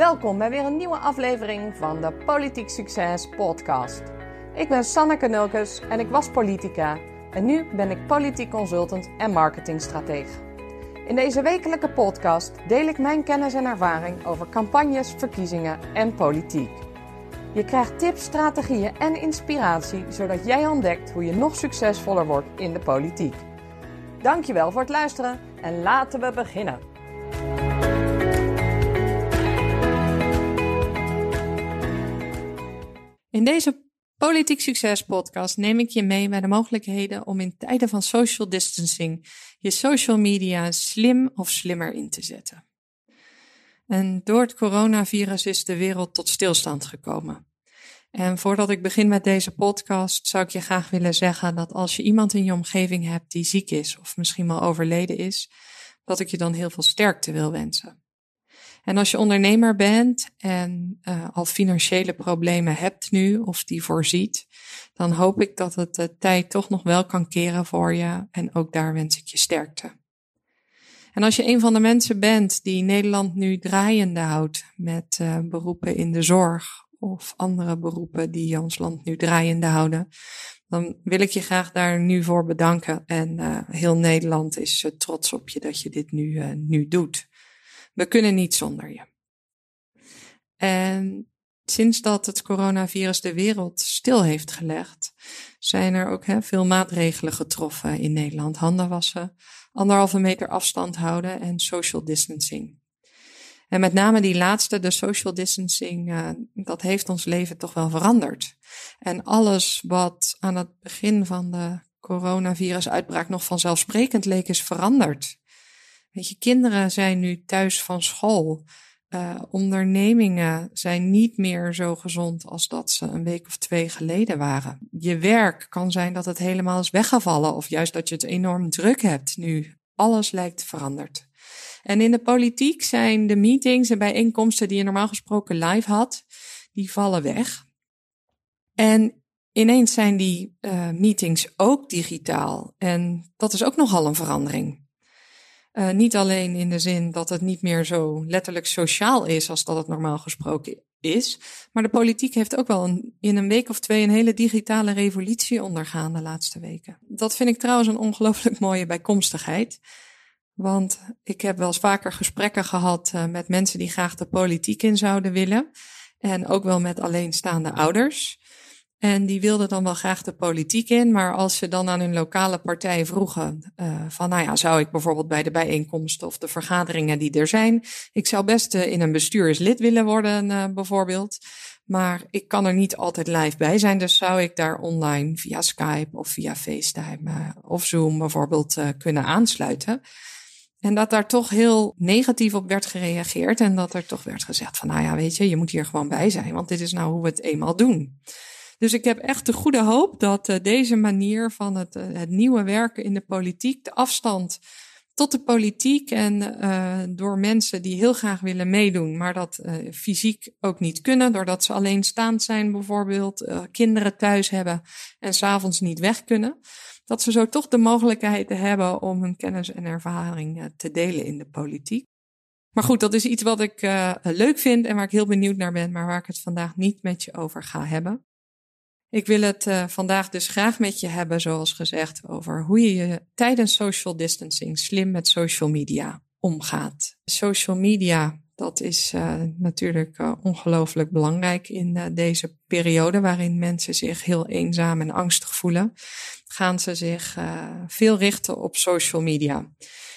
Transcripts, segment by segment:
Welkom bij weer een nieuwe aflevering van de Politiek Succes podcast. Ik ben Sanneke Nulkes en ik was politica en nu ben ik politiek consultant en marketingstratege. In deze wekelijke podcast deel ik mijn kennis en ervaring over campagnes, verkiezingen en politiek. Je krijgt tips, strategieën en inspiratie zodat jij ontdekt hoe je nog succesvoller wordt in de politiek. Dankjewel voor het luisteren en laten we beginnen. In deze Politiek Succes podcast neem ik je mee bij de mogelijkheden om in tijden van social distancing je social media slim of slimmer in te zetten. En door het coronavirus is de wereld tot stilstand gekomen. En voordat ik begin met deze podcast, zou ik je graag willen zeggen dat als je iemand in je omgeving hebt die ziek is of misschien wel overleden is, dat ik je dan heel veel sterkte wil wensen. En als je ondernemer bent en uh, al financiële problemen hebt nu of die voorziet, dan hoop ik dat het de tijd toch nog wel kan keren voor je en ook daar wens ik je sterkte. En als je een van de mensen bent die Nederland nu draaiende houdt met uh, beroepen in de zorg of andere beroepen die ons land nu draaiende houden, dan wil ik je graag daar nu voor bedanken. En uh, heel Nederland is trots op je dat je dit nu, nu doet. We kunnen niet zonder je. En sinds dat het coronavirus de wereld stil heeft gelegd, zijn er ook veel maatregelen getroffen in Nederland. Handen wassen, anderhalve meter afstand houden en social distancing. En met name die laatste, de social distancing, uh, dat heeft ons leven toch wel veranderd. En alles wat aan het begin van de coronavirusuitbraak nog vanzelfsprekend leek, is veranderd. Weet je, kinderen zijn nu thuis van school. Uh, ondernemingen zijn niet meer zo gezond als dat ze een week of twee geleden waren. Je werk kan zijn dat het helemaal is weggevallen of juist dat je het enorm druk hebt nu. Alles lijkt veranderd. En in de politiek zijn de meetings en bijeenkomsten die je normaal gesproken live had, die vallen weg. En ineens zijn die uh, meetings ook digitaal. En dat is ook nogal een verandering. Uh, niet alleen in de zin dat het niet meer zo letterlijk sociaal is als dat het normaal gesproken is, maar de politiek heeft ook wel in een week of twee een hele digitale revolutie ondergaan de laatste weken. Dat vind ik trouwens een ongelooflijk mooie bijkomstigheid. Want ik heb wel eens vaker gesprekken gehad uh, met mensen die graag de politiek in zouden willen. En ook wel met alleenstaande ouders. En die wilden dan wel graag de politiek in, maar als ze dan aan hun lokale partij vroegen uh, van, nou ja, zou ik bijvoorbeeld bij de bijeenkomsten of de vergaderingen die er zijn, ik zou best uh, in een bestuurslid willen worden uh, bijvoorbeeld, maar ik kan er niet altijd live bij zijn, dus zou ik daar online via Skype of via FaceTime of Zoom bijvoorbeeld kunnen aansluiten. En dat daar toch heel negatief op werd gereageerd en dat er toch werd gezegd van, nou ja, weet je, je moet hier gewoon bij zijn, want dit is nou hoe we het eenmaal doen. Dus ik heb echt de goede hoop dat uh, deze manier van het, uh, het nieuwe werken in de politiek, de afstand tot de politiek en uh, door mensen die heel graag willen meedoen, maar dat fysiek ook niet kunnen, doordat ze alleenstaand zijn bijvoorbeeld, kinderen thuis hebben en s'avonds niet weg kunnen, dat ze zo toch de mogelijkheid hebben om hun kennis en ervaring te delen in de politiek. Maar goed, dat is iets wat ik leuk vind en waar ik heel benieuwd naar ben, maar waar ik het vandaag niet met je over ga hebben. Ik wil het uh, vandaag dus graag met je hebben, zoals gezegd, over hoe je je tijdens social distancing slim met social media omgaat. Social media, dat is uh, natuurlijk uh, ongelooflijk belangrijk in deze periode waarin mensen zich heel eenzaam en angstig voelen. Gaan ze zich veel richten op social media.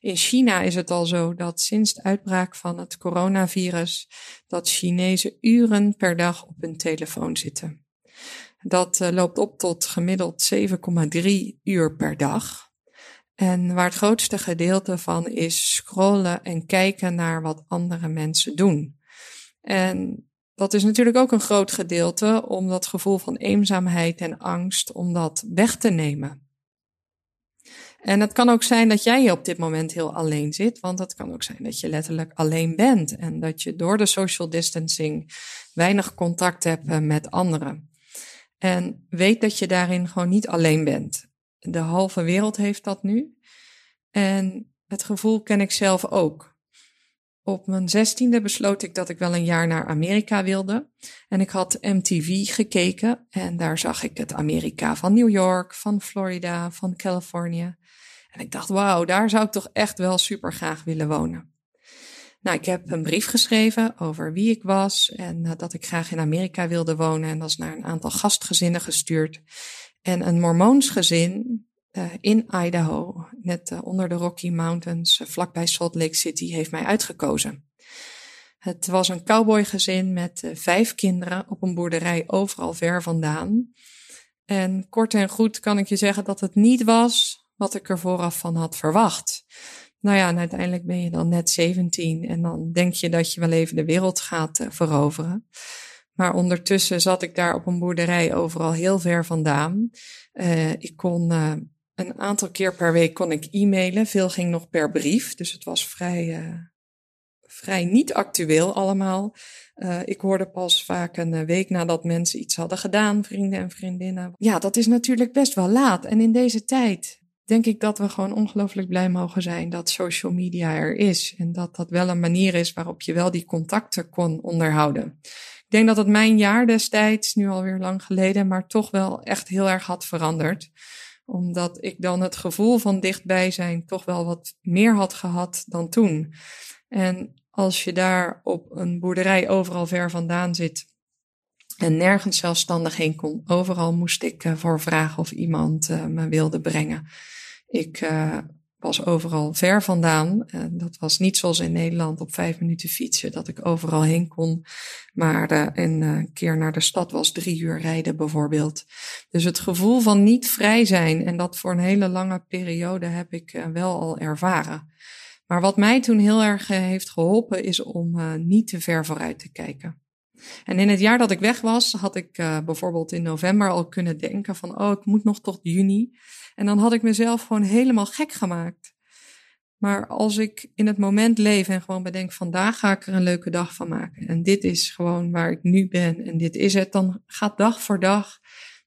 In China is het al zo dat sinds de uitbraak van het coronavirus dat Chinezen uren per dag op hun telefoon zitten. Dat uh, loopt op tot gemiddeld 7,3 uur per dag. En waar het grootste gedeelte van is scrollen en kijken naar wat andere mensen doen. En dat is natuurlijk ook een groot gedeelte om dat gevoel van eenzaamheid en angst, om dat weg te nemen. En het kan ook zijn dat jij op dit moment heel alleen zit, want het kan ook zijn dat je letterlijk alleen bent en dat je door de social distancing weinig contact hebt eh, met anderen. En weet dat je daarin gewoon niet alleen bent. De halve wereld heeft dat nu. En het gevoel ken ik zelf ook. op mijn zestiende besloot ik dat ik wel een jaar naar Amerika wilde. En ik had MTV gekeken en daar zag ik het Amerika van New York, van Florida, van Californië. En ik dacht, wauw, daar zou ik toch echt wel super graag willen wonen. Nou, ik heb een brief geschreven over wie ik was en uh, dat ik graag in Amerika wilde wonen. En dat is naar een aantal gastgezinnen gestuurd. En een Mormoonsgezin uh, in Idaho, net uh, onder de Rocky Mountains, vlakbij Salt Lake City, heeft mij uitgekozen. Het was een cowboygezin met vijf kinderen op een boerderij overal ver vandaan. En kort en goed kan ik je zeggen dat het niet was wat ik er vooraf van had verwacht. Nou ja, uiteindelijk ben je dan net 17 en dan denk je dat je wel even de wereld gaat uh, veroveren. Maar ondertussen zat ik daar op een boerderij overal heel ver vandaan. Uh, ik kon uh, een aantal keer per week kon ik e-mailen. Veel ging nog per brief, dus het was vrij, vrij niet actueel allemaal. ik hoorde pas vaak een week nadat mensen iets hadden gedaan, vrienden en vriendinnen. Ja, dat is natuurlijk best wel laat. En in deze tijd denk ik dat we gewoon ongelooflijk blij mogen zijn dat social media er is. En dat dat wel een manier is waarop je wel die contacten kon onderhouden. Ik denk dat het mijn jaar destijds, nu alweer lang geleden, maar toch wel echt heel erg had veranderd. Omdat ik dan het gevoel van dichtbij zijn toch wel wat meer had gehad dan toen. En als je daar op een boerderij overal ver vandaan zit en nergens zelfstandig heen kon, overal moest ik uh, voor vragen of iemand uh, me wilde brengen. Ik uh, was overal ver vandaan. Dat was niet zoals in Nederland op vijf minuten fietsen, dat ik overal heen kon. Maar een keer naar de stad was drie uur rijden bijvoorbeeld. Dus het gevoel van niet vrij zijn en dat voor een hele lange periode heb ik wel al ervaren. Maar wat mij toen heel erg heeft geholpen is om niet te ver vooruit te kijken. En in het jaar dat ik weg was, had ik uh, bijvoorbeeld in november al kunnen denken van, oh, ik moet nog tot juni. En dan had ik mezelf gewoon helemaal gek gemaakt. Maar als ik in het moment leef en gewoon bedenk, vandaag ga ik er een leuke dag van maken. En dit is gewoon waar ik nu ben en dit is het. Dan gaat dag voor dag,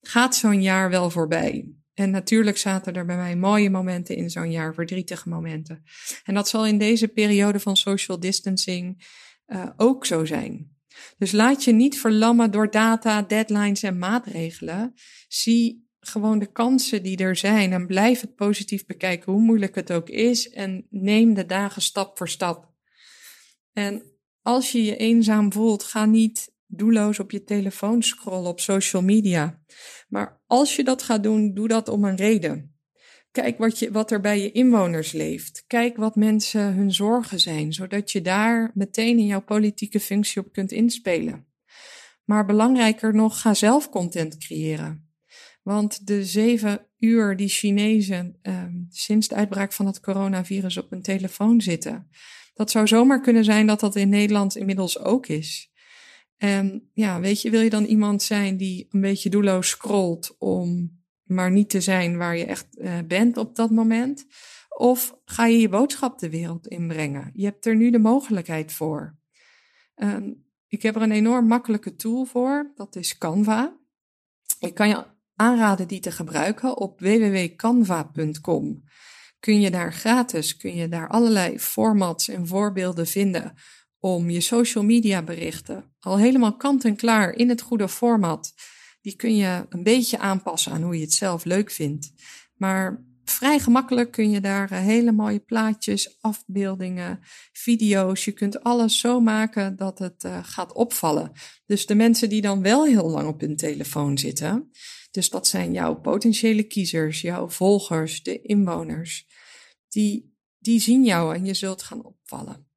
gaat zo'n jaar wel voorbij. En natuurlijk zaten er bij mij mooie momenten in zo'n jaar, verdrietige momenten. En dat zal in deze periode van social distancing uh, ook zo zijn. Dus laat je niet verlammen door data, deadlines en maatregelen. Zie gewoon de kansen die er zijn en blijf het positief bekijken, hoe moeilijk het ook is. En neem de dagen stap voor stap. En als je je eenzaam voelt, ga niet doelloos op je telefoon scrollen op social media. Maar als je dat gaat doen, doe dat om een reden. Kijk wat, je, wat er bij je inwoners leeft. Kijk wat mensen hun zorgen zijn, zodat je daar meteen in jouw politieke functie op kunt inspelen. Maar belangrijker nog, ga zelf content creëren. Want de zeven uur die Chinezen um, sinds de uitbraak van het coronavirus op hun telefoon zitten, dat zou zomaar kunnen zijn dat dat in Nederland inmiddels ook is. En ja, weet je, wil je dan iemand zijn die een beetje doelloos scrolt om maar niet te zijn waar je echt uh, bent op dat moment? Of ga je je boodschap de wereld inbrengen? Je hebt er nu de mogelijkheid voor. Uh, ik heb er een enorm makkelijke tool voor, dat is Canva. Ik kan je aanraden die te gebruiken op www.canva.com. Kun je daar gratis, kun je daar allerlei formats en voorbeelden vinden om je social media berichten al helemaal kant en klaar in het goede format die kun je een beetje aanpassen aan hoe je het zelf leuk vindt. Maar vrij gemakkelijk kun je daar eh, hele mooie plaatjes, afbeeldingen, video's. Je kunt alles zo maken dat het uh, gaat opvallen. Dus de mensen die dan wel heel lang op hun telefoon zitten, dus dat zijn jouw potentiële kiezers, jouw volgers, de inwoners, die, die zien jou en je zult gaan opvallen.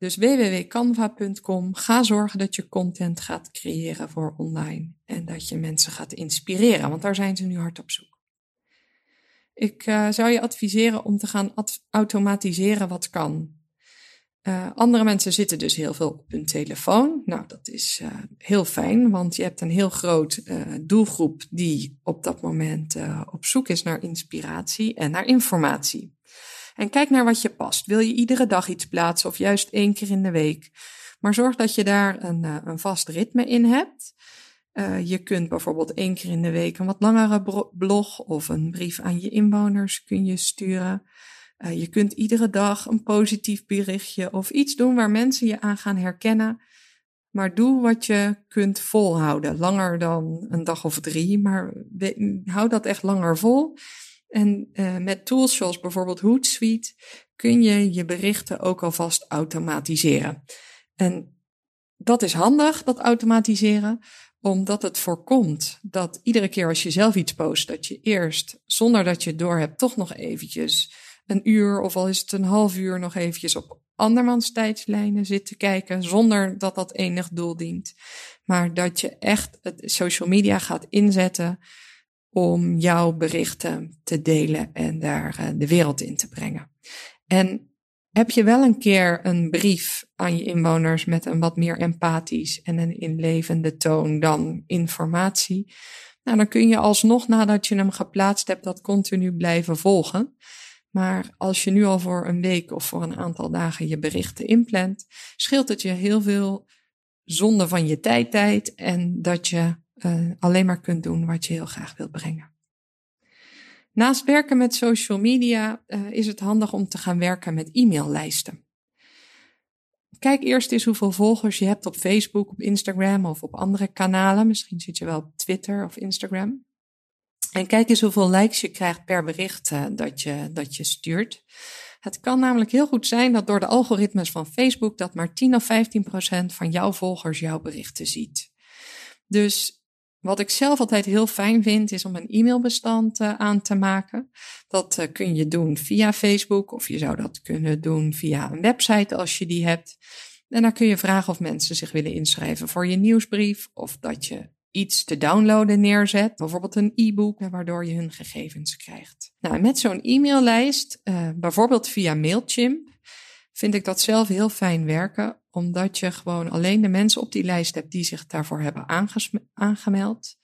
Dus www.canva.com. Ga zorgen dat je content gaat creëren voor online en dat je mensen gaat inspireren, want daar zijn ze nu hard op zoek. Ik uh, zou je adviseren om te gaan automatiseren wat kan. Uh, andere mensen zitten dus heel veel op hun telefoon. Nou, dat is uh, heel fijn, want je hebt een heel groot doelgroep die op dat moment op zoek is naar inspiratie en naar informatie. En kijk naar wat je past. Wil je iedere dag iets plaatsen of juist één keer in de week? Maar zorg dat je daar een, uh, een vast ritme in hebt. Uh, je kunt bijvoorbeeld één keer in de week een wat langere blog of een brief aan je inwoners kun je sturen. Uh, je kunt iedere dag een positief berichtje of iets doen waar mensen je aan gaan herkennen. Maar doe wat je kunt volhouden. Langer dan een dag of drie, maar hou dat echt langer vol. En uh, met tools zoals bijvoorbeeld Hootsuite kun je je berichten ook alvast automatiseren. En dat is handig, dat automatiseren, omdat het voorkomt dat iedere keer als je zelf iets post, dat je eerst, zonder dat je het door hebt, toch nog eventjes een uur of al is het een half uur nog eventjes op andermans tijdslijnen zit te kijken, zonder dat dat enig doel dient. Maar dat je echt het social media gaat inzetten om jouw berichten te delen en daar eh, de wereld in te brengen. En heb je wel een keer een brief aan je inwoners met een wat meer empathisch en een inlevende toon dan informatie? Nou, dan kun je alsnog nadat je hem geplaatst hebt dat continu blijven volgen. Maar als je nu al voor een week of voor een aantal dagen je berichten inplant, scheelt het je heel veel zonde van je tijd, tijd en dat je uh, alleen maar kunt doen wat je heel graag wilt brengen. Naast werken met social media uh, is het handig om te gaan werken met e-maillijsten. Kijk eerst eens hoeveel volgers je hebt op Facebook, op Instagram of op andere kanalen. Misschien zit je wel op Twitter of Instagram. En kijk eens hoeveel likes je krijgt per bericht uh, dat, je, dat je stuurt. Het kan namelijk heel goed zijn dat door de algoritmes van Facebook dat maar 10 of 15 procent van jouw volgers jouw berichten ziet. Dus wat ik zelf altijd heel fijn vind, is om een e-mailbestand uh, aan te maken. Dat uh, kun je doen via Facebook of je zou dat kunnen doen via een website als je die hebt. En dan kun je vragen of mensen zich willen inschrijven voor je nieuwsbrief of dat je iets te downloaden neerzet, bijvoorbeeld een e-book, waardoor je hun gegevens krijgt. Nou, met zo'n e-maillijst, bijvoorbeeld via Mailchimp, vind ik dat zelf heel fijn werken, omdat je gewoon alleen de mensen op die lijst hebt die zich daarvoor hebben aangemeld.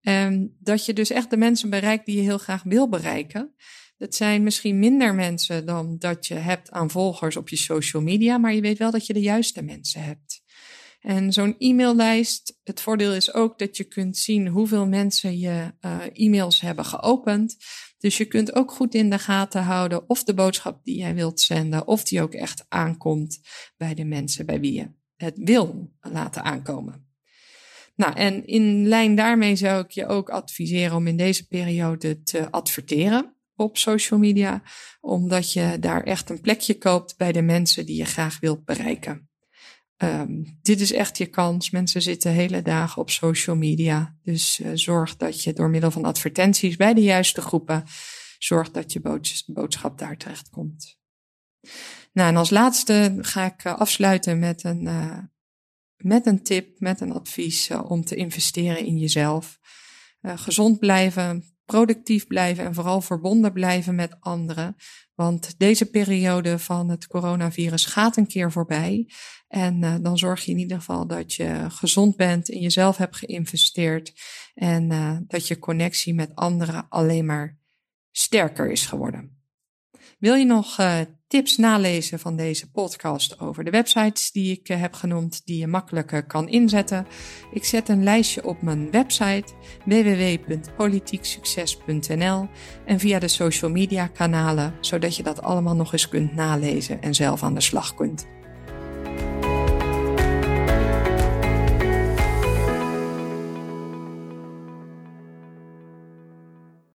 En dat je dus echt de mensen bereikt die je heel graag wil bereiken. Dat zijn misschien minder mensen dan dat je hebt aan volgers op je social media, maar je weet wel dat je de juiste mensen hebt. En zo'n e-maillijst, het voordeel is ook dat je kunt zien hoeveel mensen je uh, e-mails hebben geopend. Dus je kunt ook goed in de gaten houden of de boodschap die jij wilt zenden, of die ook echt aankomt bij de mensen bij wie je het wil laten aankomen. Nou, en in lijn daarmee zou ik je ook adviseren om in deze periode te adverteren op social media, omdat je daar echt een plekje koopt bij de mensen die je graag wilt bereiken. Um, dit is echt je kans. Mensen zitten hele dagen op social media. Dus uh, zorg dat je door middel van advertenties bij de juiste groepen, zorg dat je boodschap daar terecht komt. Nou, en als laatste ga ik uh, afsluiten met een, uh, met een tip, met een advies om te investeren in jezelf. gezond blijven, productief blijven en vooral verbonden blijven met anderen. Want deze periode van het coronavirus gaat een keer voorbij. En uh, dan zorg je in ieder geval dat je gezond bent, in jezelf hebt geïnvesteerd. En uh, dat je connectie met anderen alleen maar sterker is geworden. Wil je nog uh, tips nalezen van deze podcast over de websites die ik heb genoemd, die je makkelijk kan inzetten? Ik zet een lijstje op mijn website www.politieksucces.nl en via de social media kanalen, zodat je dat allemaal nog eens kunt nalezen en zelf aan de slag kunt.